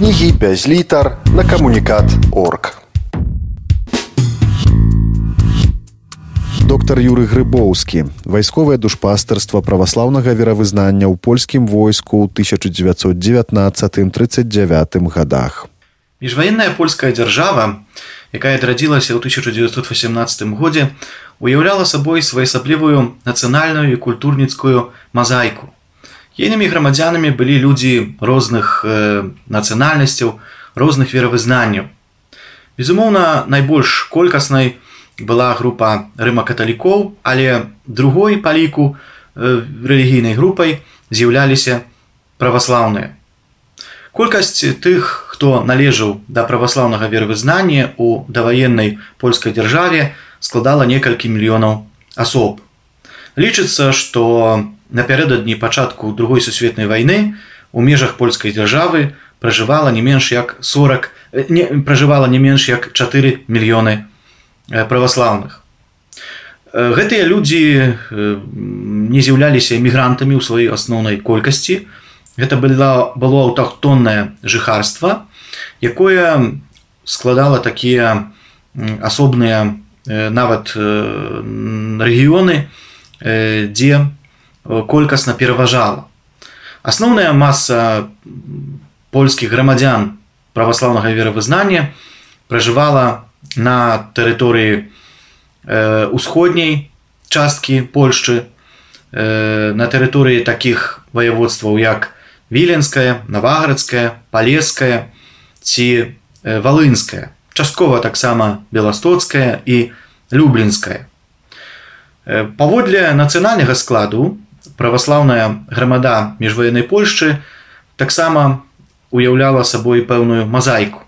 кнігі без літар на камунікат орг. доктар юры грыбоўскі вайсковае душпастарства праваслаўнага веравызнання ў польскім войску ў 1919-39 годах міжваенная польская дзяржава якая адрадзілася ў 1918 годзе уяўляла сабой своеасаблівую нацыянальную і культурніцкую мазайку ейнымі грамадзянамі былі людзі розных э, нацыянальнасцяў розных веравызнанняў безумоўна найбольш колькаснай была група рыма-каталікоў, але другой па ліку э, рэлігійнай групай з'яўляліся праваслаўныя. Колькасць тых, хто належаў да праваслаўнага вервызнання ў даваеннай польскай дзяржаве складала некалькі мільёнаў асоб. Лічыцца, што напярэдадні пачатку другой сусветнай вайны у межах польскай дзяржавы пражывала не менш як 40 э, не, пражывала не менш як 4 мільёны Э, праваслаўных. Э, гэтыя людзі не з'яўляліся эмігрантамі ў сваёй асноўнай колькасці. Гэта было, было аўтахтоннае жыхарства, якое складала такія асобныя нават рэгіёны, дзе колькасна пераважала. Асноўная маса польскіх грамадзян праваслаўнага веравызнання пражывала на тэрыторыі э, усходняй часткі Польшчы э, на тэрыторыі такіх ваяводстваў як віленская, наваградская, палеская ці э, валынская, часткова таксама беластоцкая і люблінская. Э, паводле нацыянальнага складу праваслаўная грамада міжваеннай Польшчы таксама уяўляла сабой пэўную мазайку.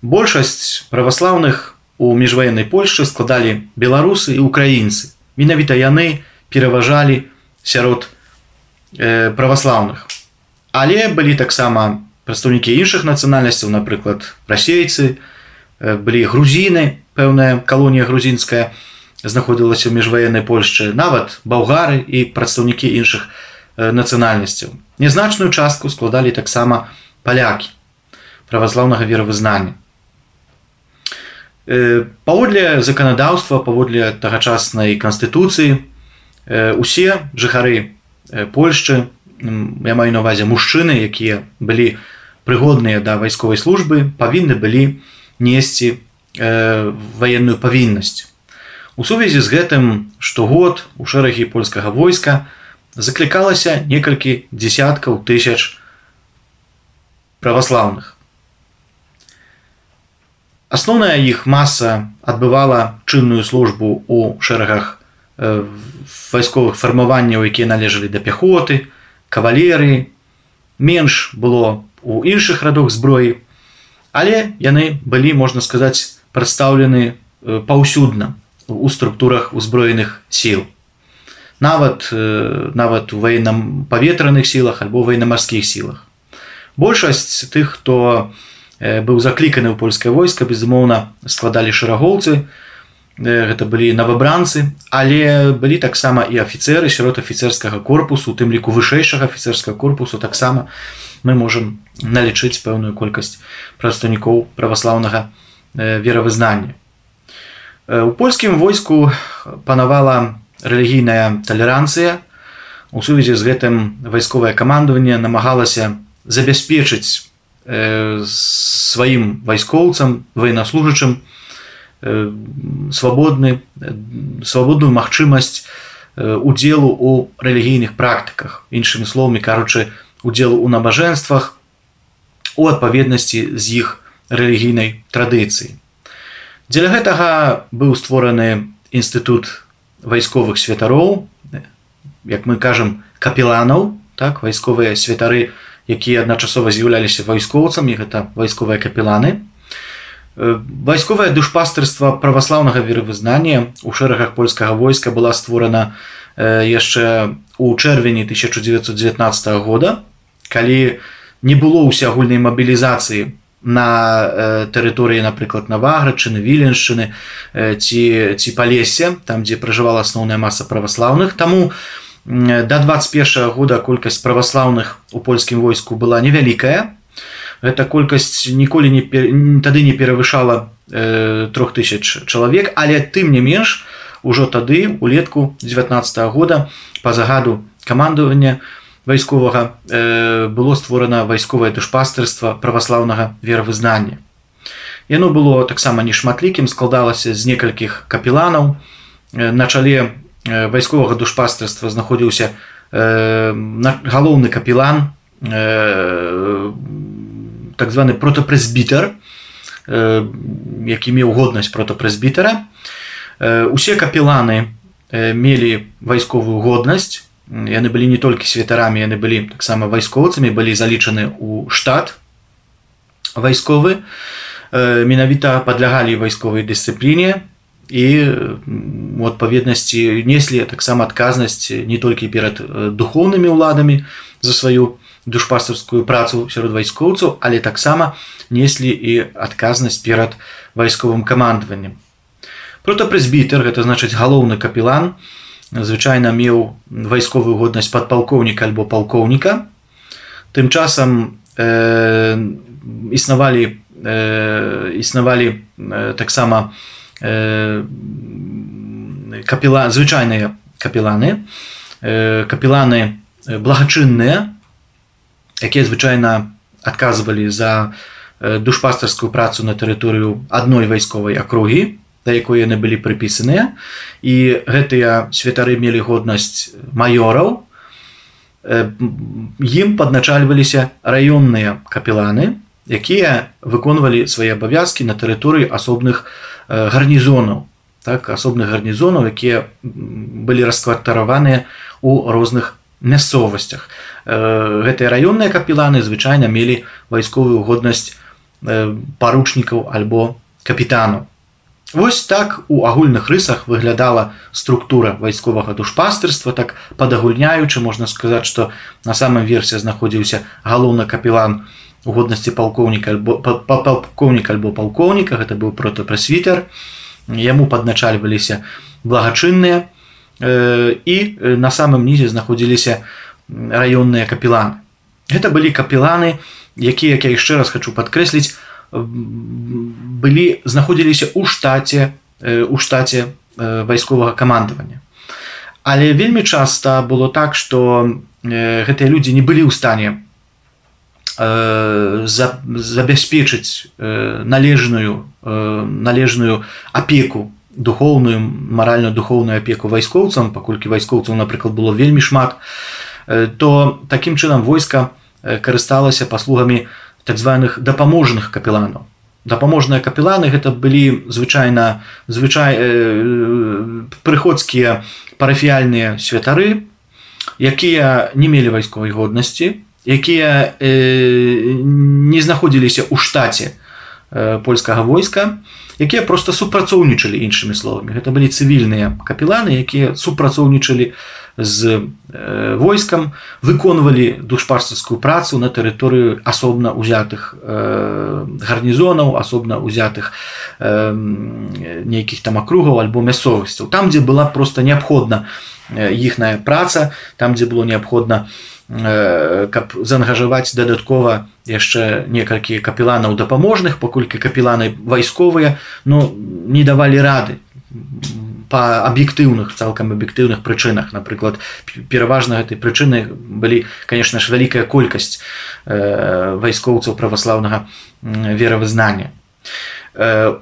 Большасць праваслаўных у міжваеннай Польшчы складалі беларусы і украінцы. Менавіта яны пераважалі сярод э, праваслаўных. Але былі таксама прадстаўнікі іншых нацыянальнасцяў, напрыклад, расейцы, э, былі грузіны, пэўная калонія грузінская знаходзілася ў міжваеннай Польшчы, нават балгары і прадстаўнікі іншых нацыянальнасцяў. Нязначную частку складалі таксама палякі праваслаўнага веравызнання. Паводле заканадаўства, паводле тагачаснай канстытуцыі, усе жыхары Польшчы, я маю на увазе мужчыны, якія былі прыгодныя да вайсковай службы, павінны былі несці ваенную павіннасць. У сувязі з гэтым штогод у шэрагі польскага войска заклікалася некалькі десяткаў тысяч праваслаўных. Асноўная іх маса адбывала чынную службу ў шэрагах э, вайсковых фармаванняў, якія належалі да пяхоты, кавалеры, менш было у іншых радах зброі, але яны былі, можна сказаць, прадстаўлены э, паўсюдна у структурах узброеных сіл. Нават, нават у ваенным паветраных сілах альбо ваенна-марскіх сілах. Большасць тых, хто, быў закліканы ў польскае войска безумоўна складалі шэрагоўцы гэта былі навабранцы але былі таксама і афіцеры сярод афіцерскага корпусу тым ліку вышэйшага афіцерскага корпусу таксама мы можемм налічыць пэўную колькасць прадстаўнікоў праваслаўнага веравызнання у польскім войску панавала рэлігійная талеранцыя. У сувязі з гэтым вайсковае камандаванне намагалася забяспечыць сваім вайскоўцам военнослужачым свабодны свабодную магчымасць удзелу у рэлігійных практыках. Іншымі словамі кажучы удзелу ў набажэнствах у адпаведнасці з іх рэлігійнай традыцыі дзеля гэтага быў створаны інстытут вайсковых святароў як мы кажам капеланаў так вайсковыя святары якія адначасова з'яўляліся вайскоўцамі гэта вайсковыя капеланы. Вайсковае душпастырства праваслаўнага веравызнання у шэрагах польскага войска была створана яшчэ у чэрвені 1919 года калі не было ўсеагульнай мабілізацыі на тэрыторыі напрыклад наваграчыны віленшчыны ці ці палесе там дзе пражывала асноўная маса праваслаўных. Таму у да 21 года колькасць праваслаўных у польскім войску была невялікая. Гэта колькасць ніколі не тады не перавышала трох тысяч чалавек але тым не менш ужо тады улетку 19 -го года по загаду камандавання вайсковага было створана вайсковае душпастырства праваслаўнага веравызнання. Яно было таксама нешматлікім складалася з некалькіх капеланаў. На чале вайсковага душпастырства знаходзіўся галоўны капелан так званы протапрэзбітер які меў годнасць протапрэзбітера усе капеланы мелі вайсковую годнасць яны былі не толькі святарамі яны былі таксама вайскоўцамі былі залічаны ў штат вайсковы менавіта падлягалі вайсковай дысцыпліне і у адпаведнасці неслі таксама адказнасць не толькі перад духоўнымі ўладамі за сваю душпасарскую працу сярод вайскоўцаў, але таксама неслі і адказнасць перад вайсковым камандаваннем. Протапрэзбітер гэта значыць галоўны капелан, звычайна меў вайсковую годнасць падпалкоўніка альбо палкоўніка. Тым часам э, існавалі э, існавалі э, таксама э, капела звычайныя капеланы, э, капеланы благачынныя, якія звычайна адказвалі за душпастарскую працу на тэрыторыю адной вайсковай акругі да якой яны былі прыпісаныя. І гэтыя святары мелі годнасць маёраў. Ім падначальваліся раённыя капеланы якія выконвалі свае абавязкі на тэрыторыі асобных гарнізонаў. Так асобных гарнізонаў якія былі раскватараваныя у розных мясцовасцях. Гэтыя раённыя капеланы звычайна мелі вайсковую годнасць паручнікаў альбо капітану Вось так у агульных рысах выглядала структура вайсковага душпастырства так падагульняючы можна сказаць што на самым версе знаходзіўся галоўны капелан у годнасці палкоўніка альбо палкоўнік альбо палкоўніка гэта быў протапрасвітер яму падначальваліся благачынныя і на самым нізе знаходзіліся раённыя капеланы. Гэта былі капеланы, якія як я яшчэ раз хочу падкрэсліць, былі знаходзіліся ў штаце у штаце вайсковага камандавання. Але вельмі часта было так, што гэтыя людзі не былі ў стане забяспечыць належную належную апеку духоўную маральна-духоўную апеку вайскоўцам паколькі вайскоўцаў напрыклад было вельмі шмат то такім чынам войска карысталася паслугамі так званых дапаможных капеланаў. Дапаможныя капеланы гэта былі звычайна звычай прыходскія парафіяльныя святары якія не мелі вайсковай годнасці якія не знаходзіліся ў штаце польскага войска якія просто супрацоўнічалі іншымі словамі. Гэта былі цывільныя капеланы якія супрацоўнічалі з войскам выконвалі душпарцарскую працу на тэрыторыю асобна узятых э, гарнізонаў асобна узятых э, нейкіх там акругаў альбо мясцовасцяў. Там дзе была просто неабходна іхная праца там дзе было неабходна каб заангажаваць дадаткова яшчэ некалькі капеланаў дапаможных паколькі капеланы вайсковыя но не давалі рады па аб'ектыўных цалкам аб'ектыўных прычынах. Напрыклад пераважна гэтай прычыны былі конечно ж вялікая колькасць вайскоўцаў праваслаўнага веравызнання.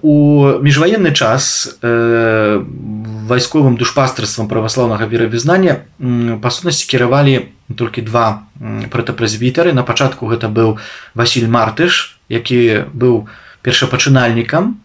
У міжваенны час вайсковым душпастарствам праваслаўнага веравызнання па сутнасці кіравалі толькі два пратапрэзбітары на пачатку гэта быў Васіль мартыш які быў першапачынальнікам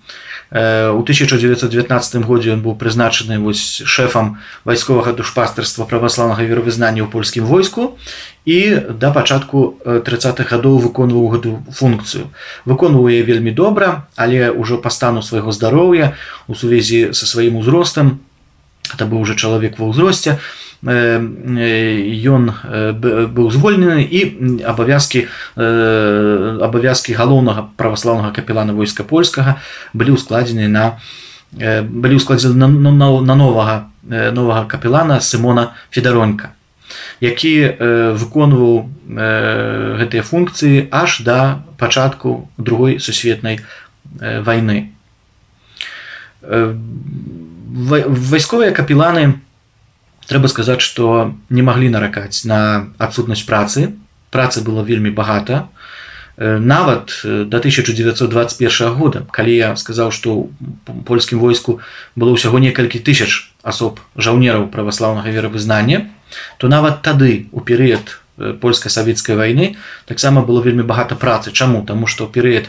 у 1919 годзе ён быў прызначаны вось шэфам вайсковага душпастарства праваслаўнага веравызнання ў польскім войску і да пачатку 30-х гадоў выконваў гэту функцыю. Выконвае вельмі добра але ўжо па стану свайго здароўя у сувязі са сваім узростам это быў уже чалавек ва ўзросце ён быў звольнены і абавязкі абавязкі галоўнага праваслаўнага капелана войска польскага былі ўскладзены на былі ўскладзены на, на, на новага новага капелана сымона федаронька які выконваў гэтыя функцыі аж да пачатку другой сусветнай войны вайсковыя капіланы трэба сказаць што не маглі наракаць на адсутнасць працы. Працы было вельмі багата. Нават до 1921 года калі я сказаў што польскім войску было ўсяго некалькі тысяч асоб жаўнераў праваслаўнага веравызнання то нават тады у перыяд польска-савецкай вайны таксама было вельмі багата працы. Чаму? Таму што перыяд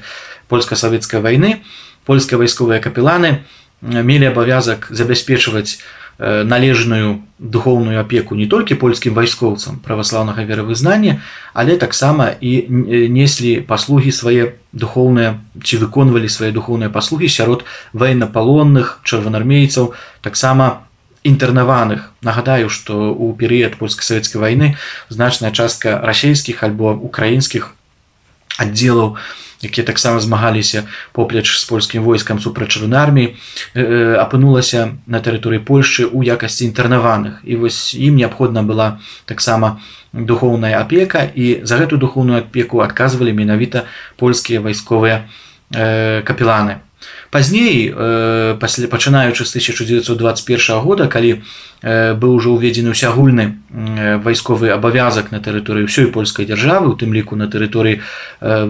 польска-савецкай вайны польскія вайсковыя капіланы мелі абавязак забяспечваць належную духовную апеку не толькі польскім вайскоўцам праваслаўнага веравызнання, але таксама і неслі паслугі свае духоўныя ці выконвалі свае духоўныя паслугі сярод ваеннапалонных чырванармейцаў таксама інтэрнаваных. Нагадаю, што ў перыяд польска-савецкай вайны значная частка расійскіх альбо украінскіх аддзелаў, якія таксама змагаліся поплеч з польскім войскам супраць чырвонай арміі апынулася на тэрыторыі Польшчы ў якасці інтэрнаваных. І вось ім неабходна была таксама духоўная апека і за гэтую духоўную апеку адказвалі менавіта польскія вайсковыя капіланы пазней э, пасля пачынаючы з 1921 года калі э, быў ужо ўведзены ўсягульны э, вайсковы абавязак на тэрыторыі ўсёй польскай дзяржавы у тым ліку на тэрыторыі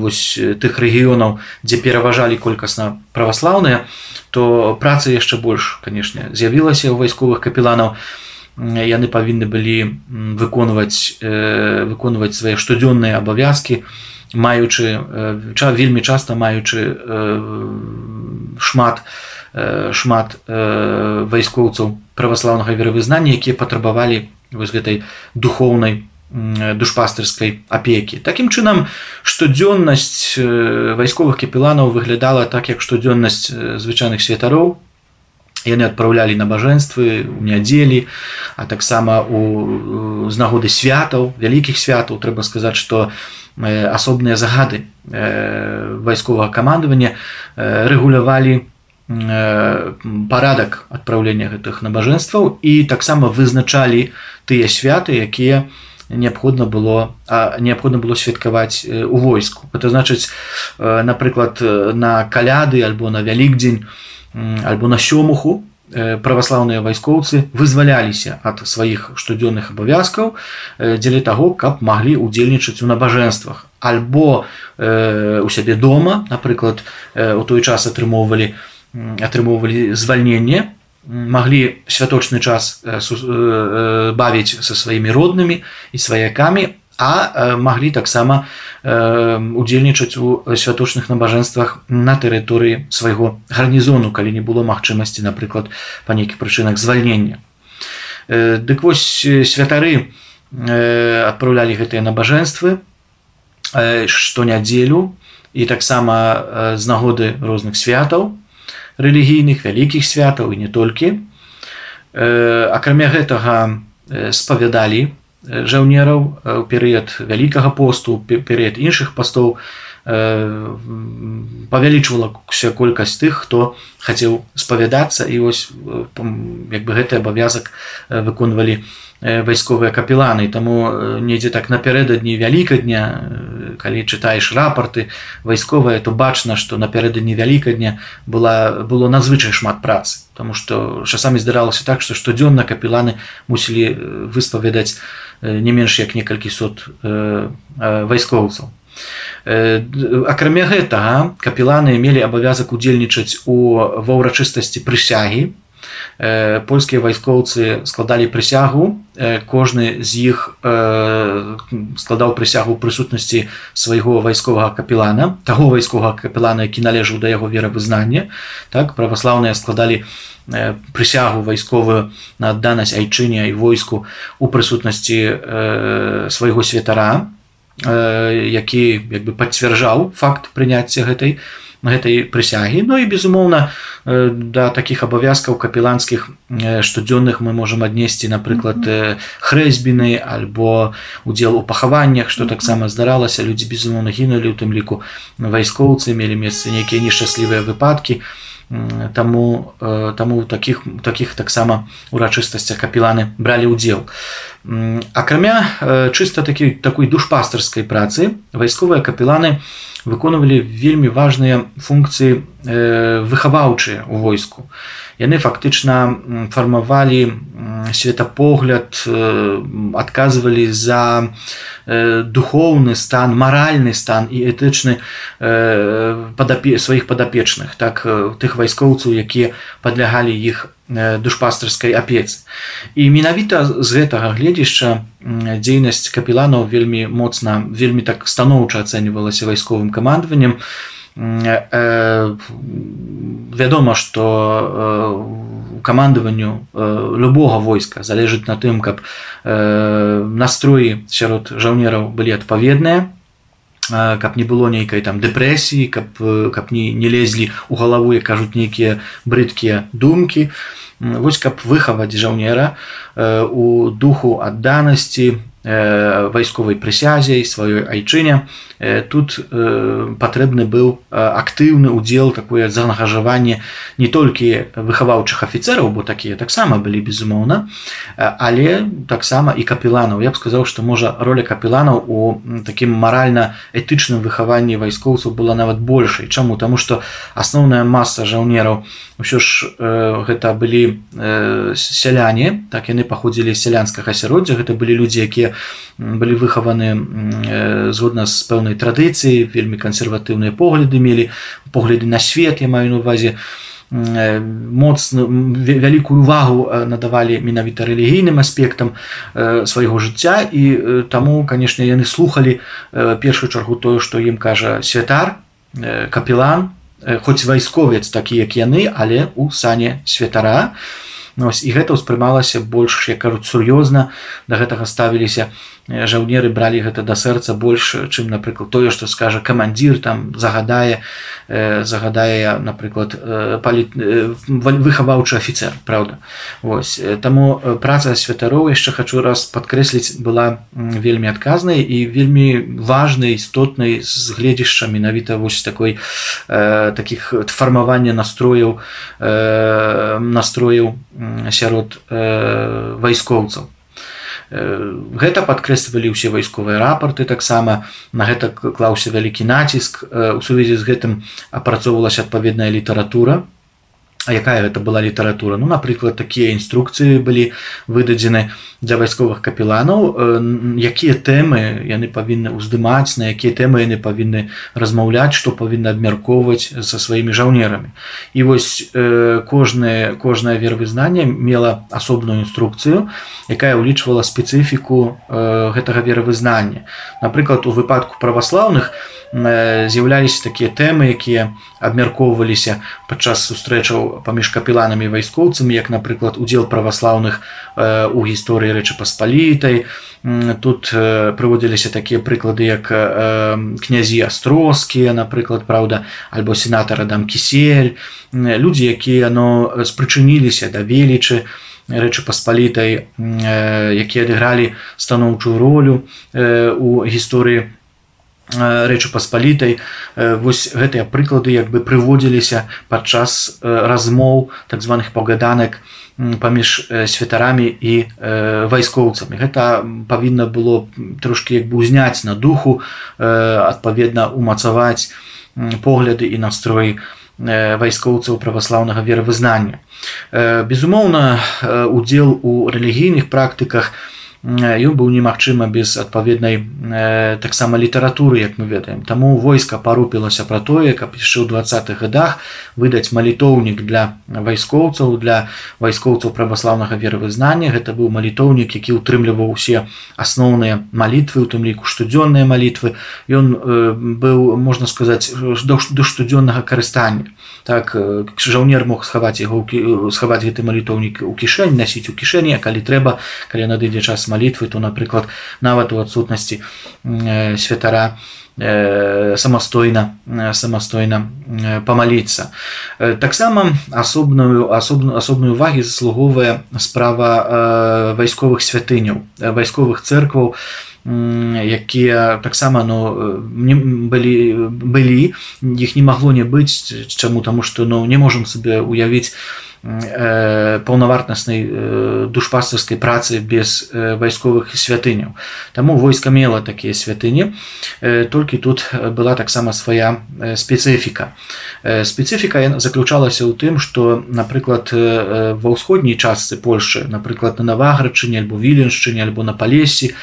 вось тых рэгіёнаў дзе пераважалі колькасна праваслаўныя то праца яшчэ больш канешне з'явілася ў вайсковых капіланаў яны павінны былі выконваць выконваць свае штодзённыя абавязкі маючы ча вельмі часта маючы шмат шмат вайскоўцаў праваслаўнага веравызнання якія патрабавалі вось гэтай духоўнай душпастырскай апекі. Такім чынам штодзённасць вайсковых капіланаў выглядала так як штодзённасць звычайных святароў. Яны адпраўлялі набажэнствы у нядзелі а таксама у з нагоды святаў вялікіх святаў. Трэба сказаць што асобныя загады вайсковага камандавання рэгулявалі парадак адпраўлення гэтых набажэнстваў і таксама вызначалі тыя святы якія неабходна было неабходна было святкаваць у войску. Это значыць напрыклад на каляды альбо на вялікдзень альбо на сёмуху праваслаўныя вайскоўцы вызваляліся ад сваіх штодзённых абавязкаў дзеля таго каб маглі удзельнічаць у набажэнствах альбо у сябе дома напрыклад у той час атрымоўвалі атрымоўвалі звальненне маглі святочны час бавіць са сваімі роднымі і сваякамі а маглі таксама удзельнічаць у святочных набажэнствах на тэрыторыі свайго гарнізону калі не было магчымасці напрыклад па нейкіх прычынах звальнення дык вось святары адпраўлялі гэтыя набажэнствы штонядзелю і таксама з нагоды розных святаў рэлігійных вялікіх святаў і не толькі акрамя гэтага спавядалі жаўнераў у перыяд вялікага посту перыяд іншых пастоў павялічвалася колькасць тых хто хацеў спавядацца і вось як бы гэты абавязак выконвалі вайсковыя капіланы таму недзе так напярэдадні вяліка дня калі чытаеш рапорты вайсковыя то бачна што напярэдадні вяліка дня была было надзвычай шмат працы. Таму што часамі здаралася так што штодзённа капіланы мусілі выспавядаць не менш як некалькі сот вайскоўцаў. Акрамя гэтага капіланы мелі абавязак удзельнічаць у ва ўрачыстасці прысягі. Польскія вайскоўцы складалі прысягу кожны з іх складаў прысягу прысутнасці свайго вайсковага капілана таго вайсковага капілана які належаў да яго веравызнання так праваслаўныя складалі прысягу вайсковую на адданасць айчыне і войску у прысутнасці свайго святара які як бы пацвярджаў факт прыняцця гэтай гэтай прысягі. Ну і безумоўна да такіх абавязкаў капіланскіх штодзённых мы можам аднесці напрыклад хрэсьбіны альбо удзел у пахаваннях што таксама здаралася. Людзі безумоўна гінулі у тым ліку вайскоўцы мелі месцы нейкія нешчаслівыя выпадкі. Таму таму таких таких таксама урачыстасцях капіланы бралі ўдзел. Акрамя чыста такі такой душпастарскай працы вайсковыя капіланы выконвалі вельмі важныя функцыі выхаваўчыя у войску яны фактычна фармавалі светапогляд адказвалі за духоўны стан маральны стан і этычны падапе сваіх падапечных так тых вайскоўцаў якія падлягалі іх душпастарскай апецы і менавіта з гэтага гледзяшча дзейнасць капіланаў вельмі моцна вельмі так станоўча ацэньвалася вайсковым камандаваннем вядома што камандаванню любога войска залежыць на тым каб настроі сярод жаўнераў былі адпаведныя каб не было нейкай там дэпрэсіі каб каб не не лезлі у галаву як кажуць нейкія брыдкія думкі. Вось каб выхаваць жаўнера у духу адданасці вайсковай прысязе сваёй айчыне тут патрэбны быў актыўны удзел такое заангажаванне не толькі выхаваўчых афіцераў бо такія таксама былі безумоўна але таксама і капіланаў я б сказаў што можа роля капіланаў у такім маральна-этычным выхаванні вайскоўцаў была нават большай. Чаму? Таму што асноўная маса жаўнераў ўсё ж гэта былі сяляне так яны паходзілі сялянскага асяроддзя. Гэта былі людзі якія былі выхаваны згодна з пэўнай традыцыі вельмі кансерватыўныя погляды мелі погляды на свет я маю на увазе моцна вялікую увагу надавалі менавіта рэлігійным аспектам свайго жыцця. І таму канешне яны слухали першую чаргу тое што ім кажа святар капілан хоць вайсковец такі як яны але у сане святара. Ось, і гэта ўспрымалася больш як кажуць сур'ёзна. Да гэтага ставіліся жаўнеры бралі гэта да сэрца больш чым напрыклад тое што скажа камандзір там загадае загадае напрыклад палі выхаваўчы афіцер Праўда. Вось таму праца святароў яшчэ хачу раз падкрэсліць была вельмі адказнай і вельмі важнай істотнай з гледзішча менавіта вось такой таких фармавання настрояў настрояў сярод вайскоўцаў Гэта падкрэслівалі ўсе вайсковыя рапорты таксама. На гэта клаўся вялікі націск. У сувязі з гэтым апрацоўвалася адпаведная літаратура якая гэта была літаратура? Ну напрыклад такія інструкцыі былі выдадзены для вайсковых капіланаў якія тэмы яны павінны ўздымаць на якія тэмы яны павінны размаўляць што павінны абмяркоўваць са сваімі жаўнерамі. І вось кожнае кожнае веравызнанне мела асобную інструкцыю якая ўлічвала спецыфіку гэтага веравызнання. Напрыклад у выпадку праваслаўных з'яўляліся такія тэмы якія абмяркоўваліся падчас сустрэчаў паміж капіланамі вайскоўцамі як напрыклад удзел праваслаўных у гісторыі рэчы паспалітай. Тут прыводзіліся такія прыклады як князі астроскія напрыклад праўда альбо сенатара дам кісель. Людзі якія но спрычыніліся да велічы рэчы паспалітай якія адыгралі станоўчую ролю у гісторыі рэчы паспалітай. Вось гэтыя прыклады як бы прыводзіліся падчас размоў так званых пагаданак паміж святарамі і вайскоўцамі. Гэта павінна было трошки як бы узняць на духу адпаведна умацаваць погляды і настроі вайскоўцаў праваслаўнага веравызнання. Безумоўна удзел у рэлігійных практыках у ён быў немагчыма без адпаведнай э, таксама літаратуры як мы ведаем. Таму войска парупілася пра тое каб яшчэ ў двадцатых годах выдаць малітоўнік для вайскоўцаў для вайскоўцаў праваслаўнага веравызнання. Гэта быў малітоўнік які ўтрымліваў усе асноўныя малітвы у тым ліку штодзённыя малітвы. Ён э, быў можна сказаць до, до штодзённага карыстання. Так жаўнер мог схаваць яго схаваць гэты малітоўнік у кішэнь насіць у кішэні калі трэба калі надыдзе час малітвы то напрыклад нават у адсутнасці э, святара э, самастойна э, самастойна памаліцца таксама асобную асобную асобную увагі заслугоўвае справа вайсковых святыняў вайсковых церкваў якія таксама ну не былі былі іх не магло не быць чаму таму што ну не можам сабе уявіць паўнавартаснай э, душпасарскай працы без э, вайсковых святыняў. Таму войска мела такія святыні, толькі тут была таксама свая спецыфіка. Спецыфіка заключалася ў тым, што напрыклад ва ўсходняй частцы Польшы, напрыклад на Наваграчыне альбо віленшчыне альбо на палесе,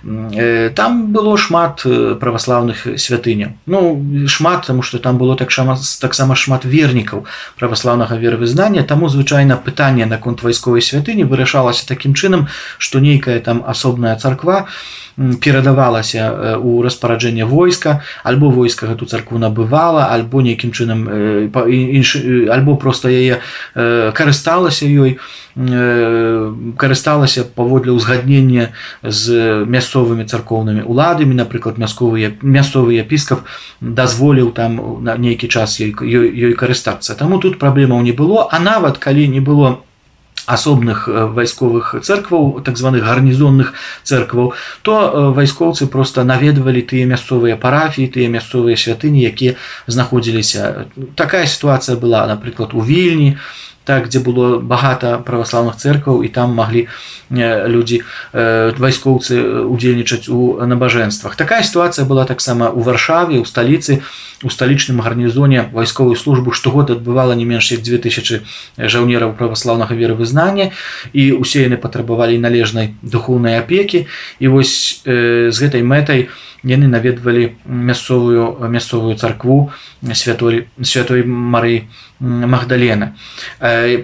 там было шмат праваслаўных святыняў. Ну шмат, таму што там было таксама так шмат вернікаў праваслаўнага веравызнання, таму звычайна пытанне наконт вайсковай святыні вырашалася такім чынам што нейкая там асобная царква перадавалася у распараджэнне войска альбо войска гэту царкву набывала альбо нейкім чынам іншы альбо просто яе карысталася ёй карысталася паводле ўзгаднення з мясцовымі царкоўнымі уладамі напрыклад мясковыя мясцовы епіскап дазволіў там на нейкі час ёй ёй карыстацца. Таму тут праблемаў не было а нават калі не было асобных вайсковых церкваў так званых гарнізонных церкваў то вайскоўцы просто наведвалі тыя мясцовыя парафіі тыя мясцовыя святыні якія знаходзіліся. Такая сітуацыя была напрыклад у вільні так дзе было багата праваслаўных церкваў і там маглі людзі вайскоўцы удзельнічаць у набажэнствах. Такая сітуацыя была таксама у варшаве у сталіцы у сталічным гарнізоне вайсковую службу штогод адбывала не менш як 2000 жаўнераў праваслаўнага веравызнання і усе яны патрабавалі належнай духоўнай апекі. І вось з гэтай мэтай яны наведвалі мясцовую мясцовую царкву святой святой мары магдалена.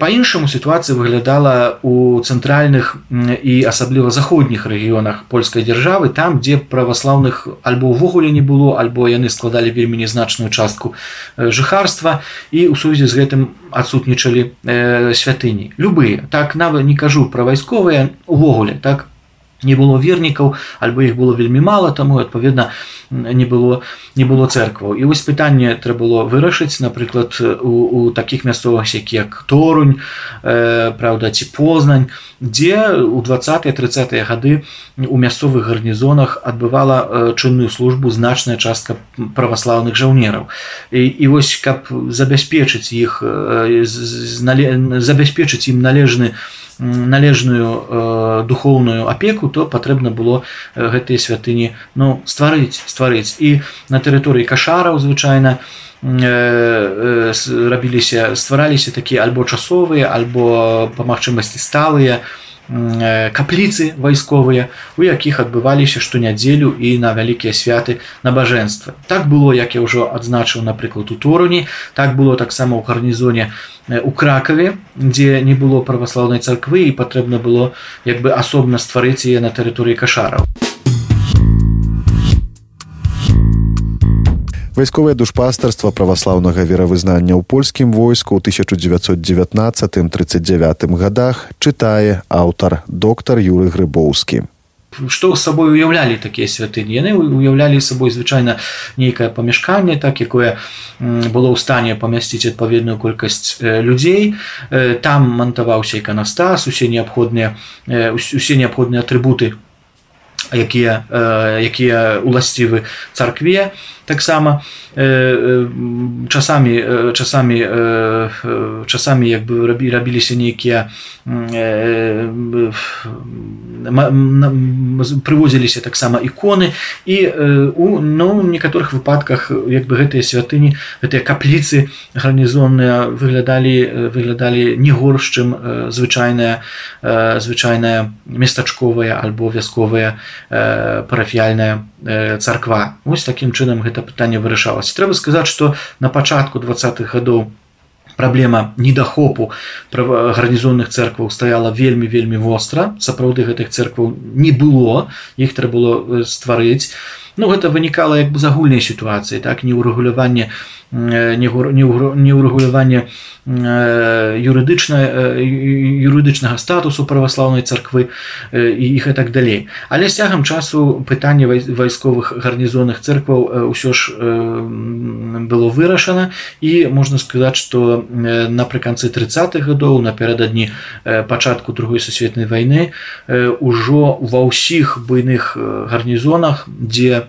По-іншаму сітуацыя выглядала у цэнтральных і асабліва заходніх рэгіёнах польскай дзяржавы там дзе праваслаўных альбо ўвогуле не было альбо яны складалі вельмі незначную частку жыхарства і ў сувязі з гэтым адсутнічалі святыні. Любыя. Так нават не кажу пра вайсковыя увогуле так не было вернікаў альбо іх было вельмі мала таму адпаведна не было не было церкваў і вось пытанне трэба было вырашыць напрыклад у, у такіх мясцовах які як торунь э, Праўда ці познань дзе у 20 30 гады у мясцовых гарнізонах адбывала э, чынную службу значная частка праваслаўных жаўнераў. І, і вось каб забяспечыць іх э, забяспечыць ім належны у належную э, духоўную апеку то патрэбна было гэтыя святыні ну стварыць стварыць. І на тэрыторыі кашараў звычайна э, э, рабіліся ствараліся такія альбо часовыя альбо па магчымасці сталыя капліцы вайсковыя у якіх адбываліся штонядзелю і на вялікія святы набажэнства так было як я ўжо адзначыў напрыклад у торуні так было таксама ў гарнізоне у кракаве дзе не было праваслаўнай царквы і патрэбна было як бы асобна стварыць яе на тэрыторыі кашараў вайсковае душпастарства праваслаўнага веравызнання ў польскім войску ў 1919 39 годах чытае аўтар доктар юры грыбоўскі. Што з сабой уяўлялі такія святыні? Яны уяўлялі сабой звычайна нейкае памяшканне так якое было ў стане памясціць адпаведную колькасць людзей. Там мантаваўся іканастас усе неабходныя усе неабходныя атрыбуты якія якія уласцівы царкве таксама часамі часамі часамі як бы рабі рабіліся нейкія прывозіліся таксама іконы і у ну некаторых выпадках як бы гэтыя святыні гэтыя капліцы гарнізонныя выглядалі выглядалі не горш чым звычайная звычайная местачковая альбо вясковая парафіяльная царква. Ось такім чынам гэта пытанне вырашалася. Трэба сказаць што на пачатку двадцатых гадоў праблема недахопу гарнізонных церкваў стаяла вельмі вельмі востра. Сапраўды гэтых церкваў не было. Іх трэба было стварыць ну гэта вынікала як бы з агульнай сітуацыі так? Не ўрэгуляванне не ўрэгуляванне юрыдычна юрыдычнага статусу праваслаўнай царквы і іх і так далей. Але з цягам часу пытанне вайсковых гарнізонных церкваў ўсё ж было вырашана. І можна сказаць што напрыканцы 30-х гадоў напярэдадні пачатку другой сусветнай вайны ўжо ва ўсіх буйных гарнізонах дзе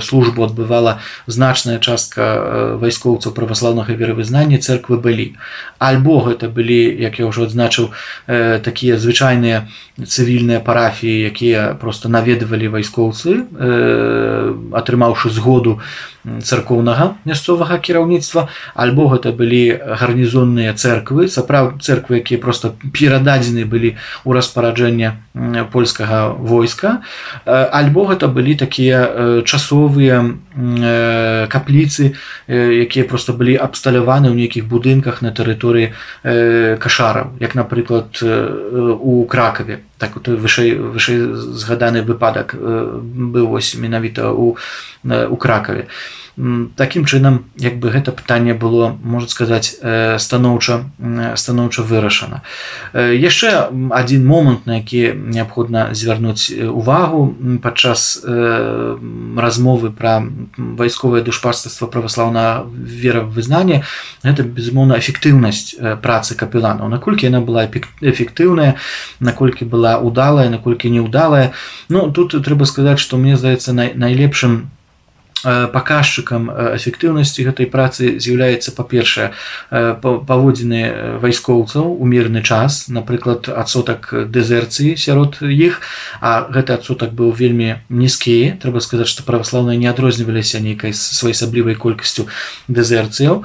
службу адбывала значная частка вайскоўцаў праваслаўнага веравызнання церквы былі. Альбо гэта былі як я ўжо адзначыў такія звычайныя цывільныя парафіі якія просто наведвалі вайскоўцы атрымаўшы згоду царкоўнага мясцовага кіраўніцтва. Альбо гэта былі гарнізонныя церквы сапраўд церквы якія просто перададзены былі ў распараджэнне польскага войска. Альбо гэта былі такія э, часовыя э, капліцы якія просто былі абсталяваны ў нейкіх будынках на тэрыторыі кашараў як напрыклад у кракаве так той вышэй вышэй згаданы выпадак быў вось менавіта у у кракаве такім чынам як бы гэта пытанне было можна сказаць станоўча станоўча вырашана яшчэ адзін момант на які неабходна звярнуць увагу падчас размовы пра вайсковае душпарства праваслаўна вера вызнання гэта безумоўна эфектыўнасць працы капеланаў наколькі яна была эфектыўная наколькі была удалая наколькі неудалая. Ну тут трэба сказаць што мне здаецца найлепшым паказчыкам эфектыўнасці гэтай працы з'яўляецца па-першае паводзіны вайскоўцаў у мірны час напрыклад адсотак дэзерцыі сярод іх. А гэты адсотак быў вельмі нізкі. Трэба сказаць што праваслаўныя не адрозніваліся нейкай своеасаблівай колькасцю дэзерцыяў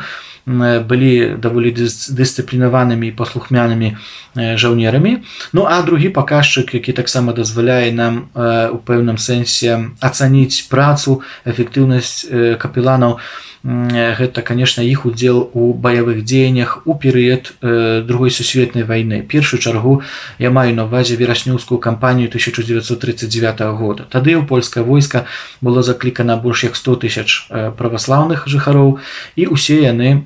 былі даволі дысцыплінаванымі і паслухмянымі жаўнерамі. Ну а другі паказчык які таксама дазваляе нам у пэўным сэнсе ацаніць працу эфектыўнасць капеланаў гэта конечно іх удзел у баявых дзеяннях у перыяд другой сусветнай вайны. Першую чаргу я маю на увазе вераснюўскую кампанію 1939 года. Тады ў польскае войска было заклікана больш як 100 тысяч праваслаўных жыхароў і усе яны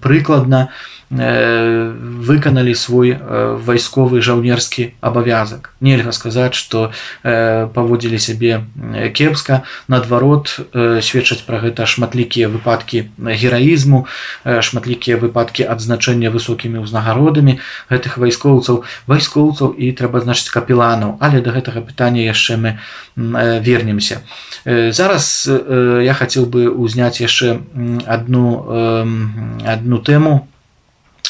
прыкладна у Э, выканалі свой э, вайсковы жаўнерскі абавязак нельга сказаць што э, паводзілі сябе кепска. Наадварот сведчаць пра гэта шматлікія выпадкі гераізму шматлікія выпадкі адзначэння высокімі ўзнагародамі гэтых вайскоўцаў. Вайскоўцаў і трэба значыць капеланаў. Але да гэтага пытання яшчэ мы вернемся. Зараз я хацеў бы узняць яшчэ адну адну тэму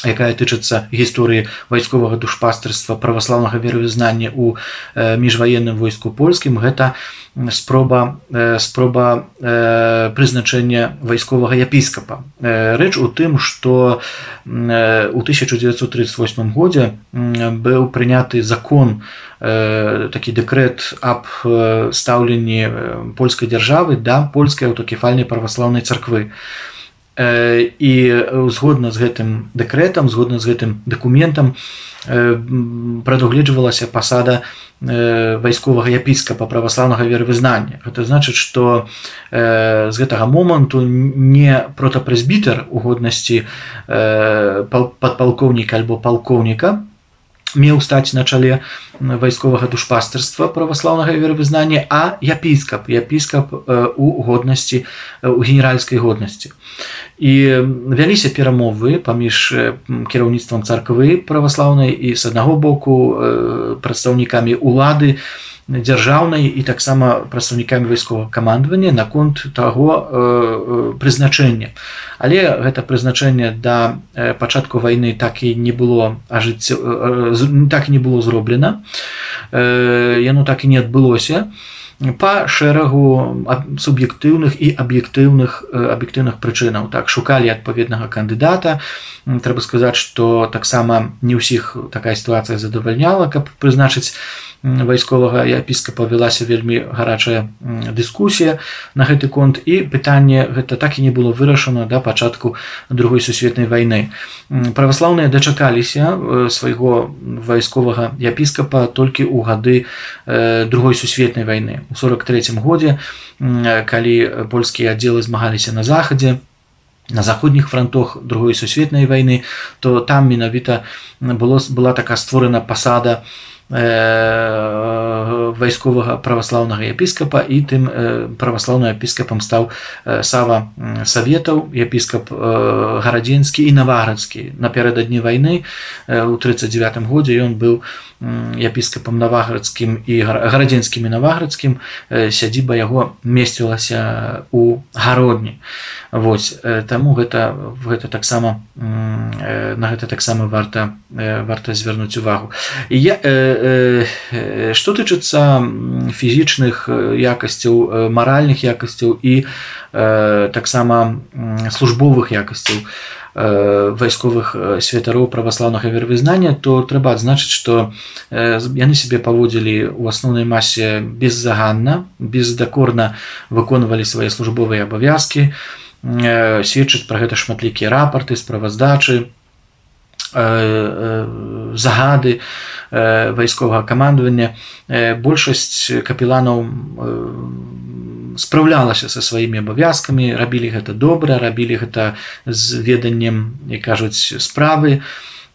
якая тычыцца гісторыі вайсковага душпастырства праваслаўнага веравызнання у э, міжваенным войску польскім гэта спроба спроба прызначэння вайсковага епіскапа. Рэч у тым што у 1938 годзе быў прыняты закон такі дэкрэт аб стаўленні польскай дзяржавы да польскай аўтакефальнай праваслаўнай царквы і згодна з гэтым дэкрэтам згодна з гэтым дакументам прадугледжвалася пасада вайсковага епіскапа праваслаўнага веравызнання. Гэта значыць што з гэтага моманту не протапрэзбітар у годнасці падпалкоўніка альбо палкоўніка меў стаць на чале вайсковага душпастырства праваслаўнага веравызнання а епіскап епіскап у годнасці у генеральскай годнасці і вяліся перамовы паміж кіраўніцтвам царквы праваслаўнай і з аднаго боку прадстаўнікамі улады дзяржаўнай і таксама прадстаўнікамі вайсковага камандавання наконт таго прызначэння. Але гэта прызначэнне да пачатку вайны так і не было ажыць так не было зроблена. Яно так і не адбылося. Па шэрагу суб'ектыўных і аб'ектыўных аб'ектыўных прычынаў. Так шукалі адпаведнага кандыдата. Трэба сказаць што таксама не ўсіх такая сітуацыя задавальняла каб прызначыць вайсковага епіскапа вялася вельмі гарачая дыскусія на гэты конт. І пытанне гэта так і не было вырашана да пачатку другой сусветнай вайны. Праваслаўныя дачакаліся э, свайго вайсковага епіскапа толькі ў гады э, другой сусветнай вайны. У 43 годзе калі польскія аддзелы змагаліся на захадзе на заходніх фронтах другой сусветнай вайны то там менавіта было была такая створана пасада Э, вайсковага праваслаўнага епіскапа і тым праваслаўным епіскапам стаў сава саветаў епіскап гарадзенскі і наваградскі напярэдадні вайны у 39 годзе ён быў епіскапам наваградскім і гарадзенскім і наваградскім сядзіба яго месцілася у гародні. Вось таму гэта гэта таксама на гэта таксама варта варта звярнуць увагу. І я што тычыцца фізічных якасцяў маральных якасцяў і таксама службовых якасцяў вайсковых святароў праваслаўнага вервызнання то трэба адзначыць што яны сябе паводзілі ў асноўнай масе беззаганна бездакорна выконвалі свае службовыя абавязкі сведчыць пра гэта шматлікія рапарты справаздачы загады вайсковага камандавання большасць капеланаў спраўлялася са сваімі абавязкамі рабілі гэта добра рабілі гэта з веданнем і кажуць справы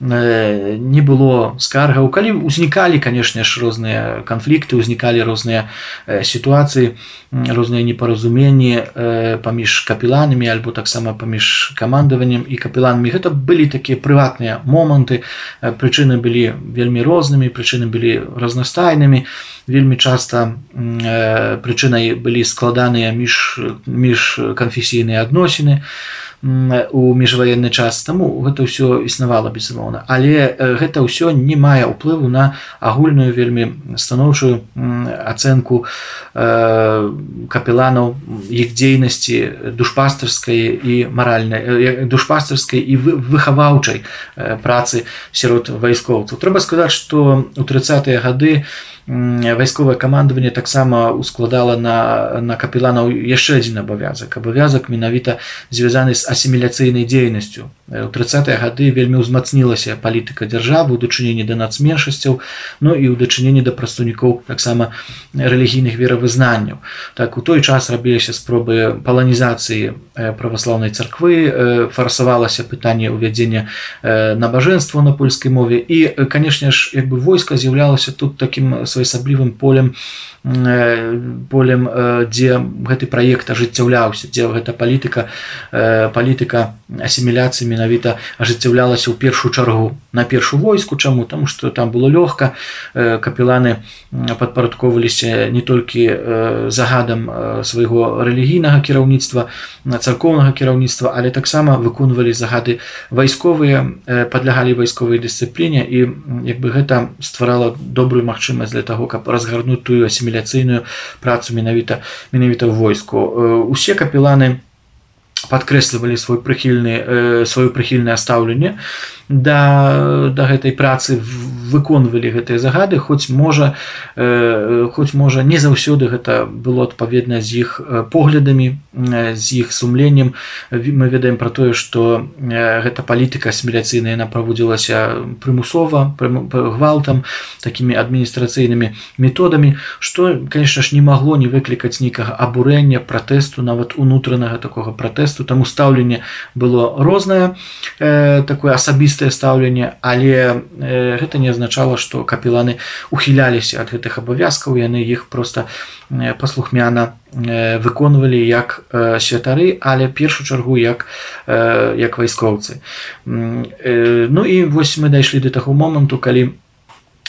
не было скаргаў. Калі ўзнікалі канешне ж розныя канфлікты ўзнікалі розныя сітуацыі розныя непаразуменні паміж капеланамі альбо таксама паміж камандаваннем і капеланамі. Гэта былі такія прыватныя моманты. Прычыны былі вельмі рознымі прычыны былі разнастайнымі. Вельмі часта прычынай былі складаныя між між канфесійныя адносіны у міжваенны час таму гэта ўсё існавала безумоўна. Але гэта ўсё не мае ўплыву на агульную вельмі станоўчую ацэнку капеланаў іх дзейнасці душпастарскай і маральнай душпастарскай і выхаваўчай працы сярод вайскоўцаў. Трэба сказаць што у тридцатые гады у вайсковае камандаванне таксама ускладала на на капеланаў яшчэ адзін абавязак. Абавязак менавіта звязаны з асіміляцыйнай дзейнасцю у 30 гады вельмі ўзмацнілася палітыка дзяржавы у дачыненні да нацменшасцяў Ну і ў дачыненні да прадстаўнікоў таксама рэлігійных веравызнанняў. Так у той час рабіліся спробы паланізацыі праваслаўнай царквы фарсавалася пытанне ўвядзення набажэнства на польскай мове. І канешне ж як бы войска з'яўлялася тут таким своеасаблівым полем полем дзе гэты праект ажыццяўляўся дзе гэта палітыка палітыка асіміляцыі менавіта ажыццяўлялася ў першую чаргу на першую войску. Чаму? Таму што там было лёгка. Капеланы падпарадковваліся не толькі загадам свайго рэлігійнага кіраўніцтва на царкоўнага кіраўніцтва але таксама выконвалі загады вайсковыя падлягалі вайсковай дысцыпліне. І як бы гэта стварала добрую магчымасць для таго каб разгарнуць тую асіміляцыю асіміляцыйную працу менавіта менавіта войску. Усе капеланы падкрэслівалі свой прыхільны сваё прыхільнае стаўленне да, да гэтай працы выконвалі гэтыя загады хоць можа э, хоць можа не заўсёды гэта было адпаведна з іх поглядамі з іх сумленнем. Мы ведаем пра тое што гэта палітыка асіміляцыйная яна праводзілася прымусова гвалтам такімі адміністрацыйнымі методамі што конечно ж не магло не выклікаць нейкага абурэння пратэсту нават унутранага такога пратэсту таму стаўленне было рознае э, такое асабістае стаўленне але э, гэта не азначала што капеланы ухіляліся ад гэтых абавязкаў яны іх просто э, паслухмяна э, выконвалі як э, святары але першую чаргу як э, як вайскоўцы. Э, ну і вось мы дайшлі до таго моманту калі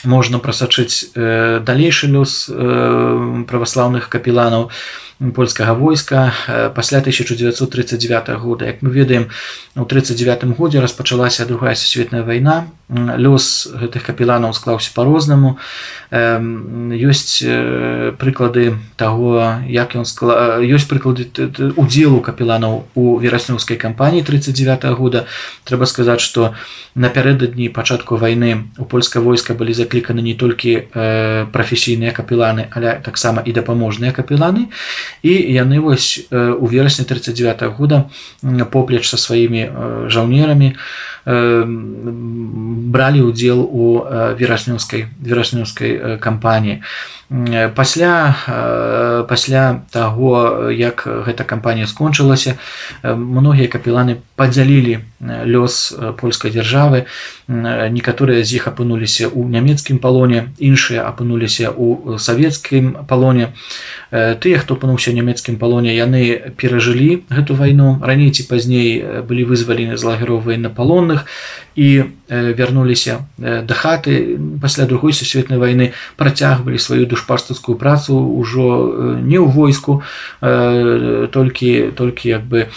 можна прасачыць э, далейшы лёс э, праваслаўных капеланаў польскага войска. Э, пасля 1939 года як мы ведаем у 39 годзе распачалася другая сусветная вайна. Лёс гэтых капеланаў склаўся по-рознаму ёсць э, прыклады таго як ён скла ёсць прыклады удзелу капеланаў у вераснёўскай кампаніі 39 года. Трэба сказаць што напярэдадні пачатку вайны у польска войска былі заклі закліканы не толькі прафесійныя капеланы але таксама і дапаможныя капеланы і яны вось у верасні 39 -го года поплеч са сваімі жаўнерамі бралі ўдзел у вераснёўскай вераснёўскай кампаніі Пасля пасля таго як гэта кампанія скончылася многія капеланы падзялілі лёс польскай дзяржавы. Некаторыя з іх апынуліся ў нямецкім палоне іншыя апынуліся ў савецкім палоне. Тыя хто апынуўся нямецкім палоне яны перажылі гэту вайну. Раней ці пазней былі вызвалены з лагеров военнапалонных і вярнуліся да хаты. Пасля другой сусветнай вайны працягвалі сваю душпарстацкую працу ўжо не ў войску толькі толькі як бы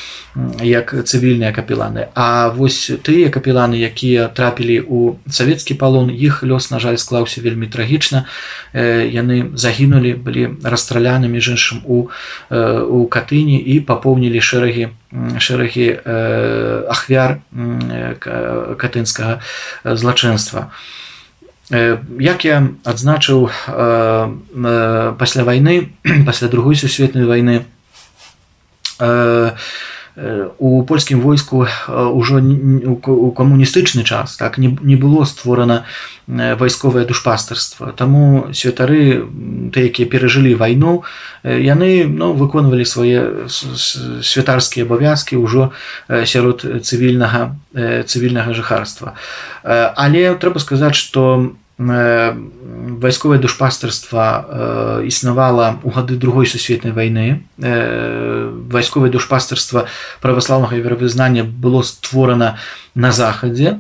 як цывільныя капеланы. А вось тыя капеланы якія трапілі ў савецкі палон іх лёс на жаль склаўся вельмі трагічна. Яны загінулі былі расстраляны між іншым у у катыні і папоўнілі шэрагі шэрагі ахвяр катынскага злачынства. Як я адзначыў пасля вайны пасля другой сусветнай вайны у польскім войску ўжо у камуністычны час так не, было створана вайсковае душпастарства таму святары ты якія перажылі вайну яны ну, выконвалі свае святарскія абавязкі ўжо сярод цывільнага цывільнага жыхарства. Але трэба сказаць што вайсковае душпастарства існавала ў гады другой сусветнай вайны вайсковае душпастарства праваслаўнага веравызнання было створана на захадзе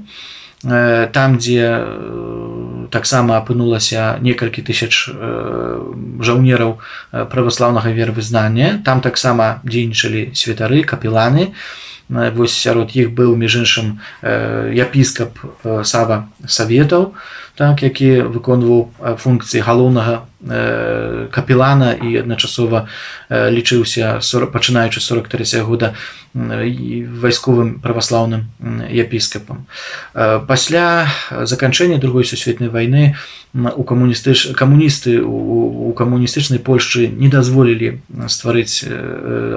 там дзе таксама апынулася некалькі тысяч жаўнераў праваслаўнага веравызнання там таксама дзейнічалі святары капеланы вось сярод іх быў між іншым епіскап сава саветаў так які выконваў функцыі галоўнага капелана і адначасова лічыўся пачынаючы 43 года вайсковым праваслаўным епіскапам. Пасля заканчэння другой сусветнай вайны у камуністыч камуністы у камуністычнай польшчы не дазволілі стварыць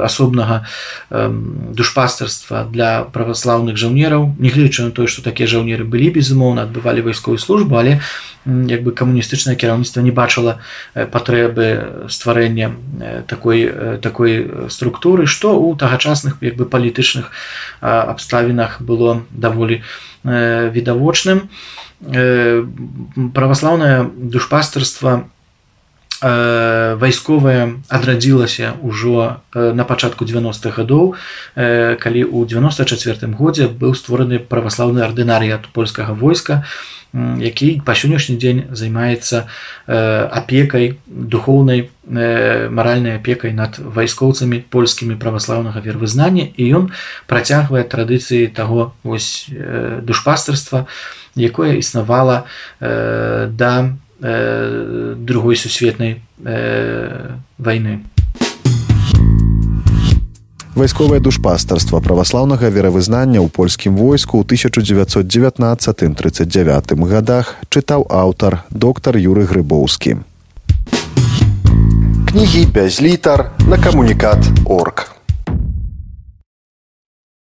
асобнага душпастарства для праваслаўных жаўнераў нягледзячы на тое што такія жаўнеры былі безумоўна адбывалі вайсковую службу але як бы камуністычнае кіраўніцтва не бачыла патрэбы стварэння такой такой структуры што ў тагачасных як бы палітычных абставінах было даволі відавочным. Праваслаўнае душпастарства вайсковая адрадзілася ўжо на пачатку 90-х гадоў калі ў 94 годзе быў створаны праваслаўны ардынарыят польскага войска які па сённяшні дзень займаецца апекай духоўнай маральнай апекай над вайскоўцамі польскімі праваслаўнага вервызнання і ён працягвае традыцыі таго вось душпастарства якое існавала да э, другой сусветнай э, войны вайсковае душпастарства праваслаўнага веравызнання ў польскім войску ў 1919-39 годах чытаў аўтар доктар юры грыбоўскі. Кнігі без літар на камунікат орг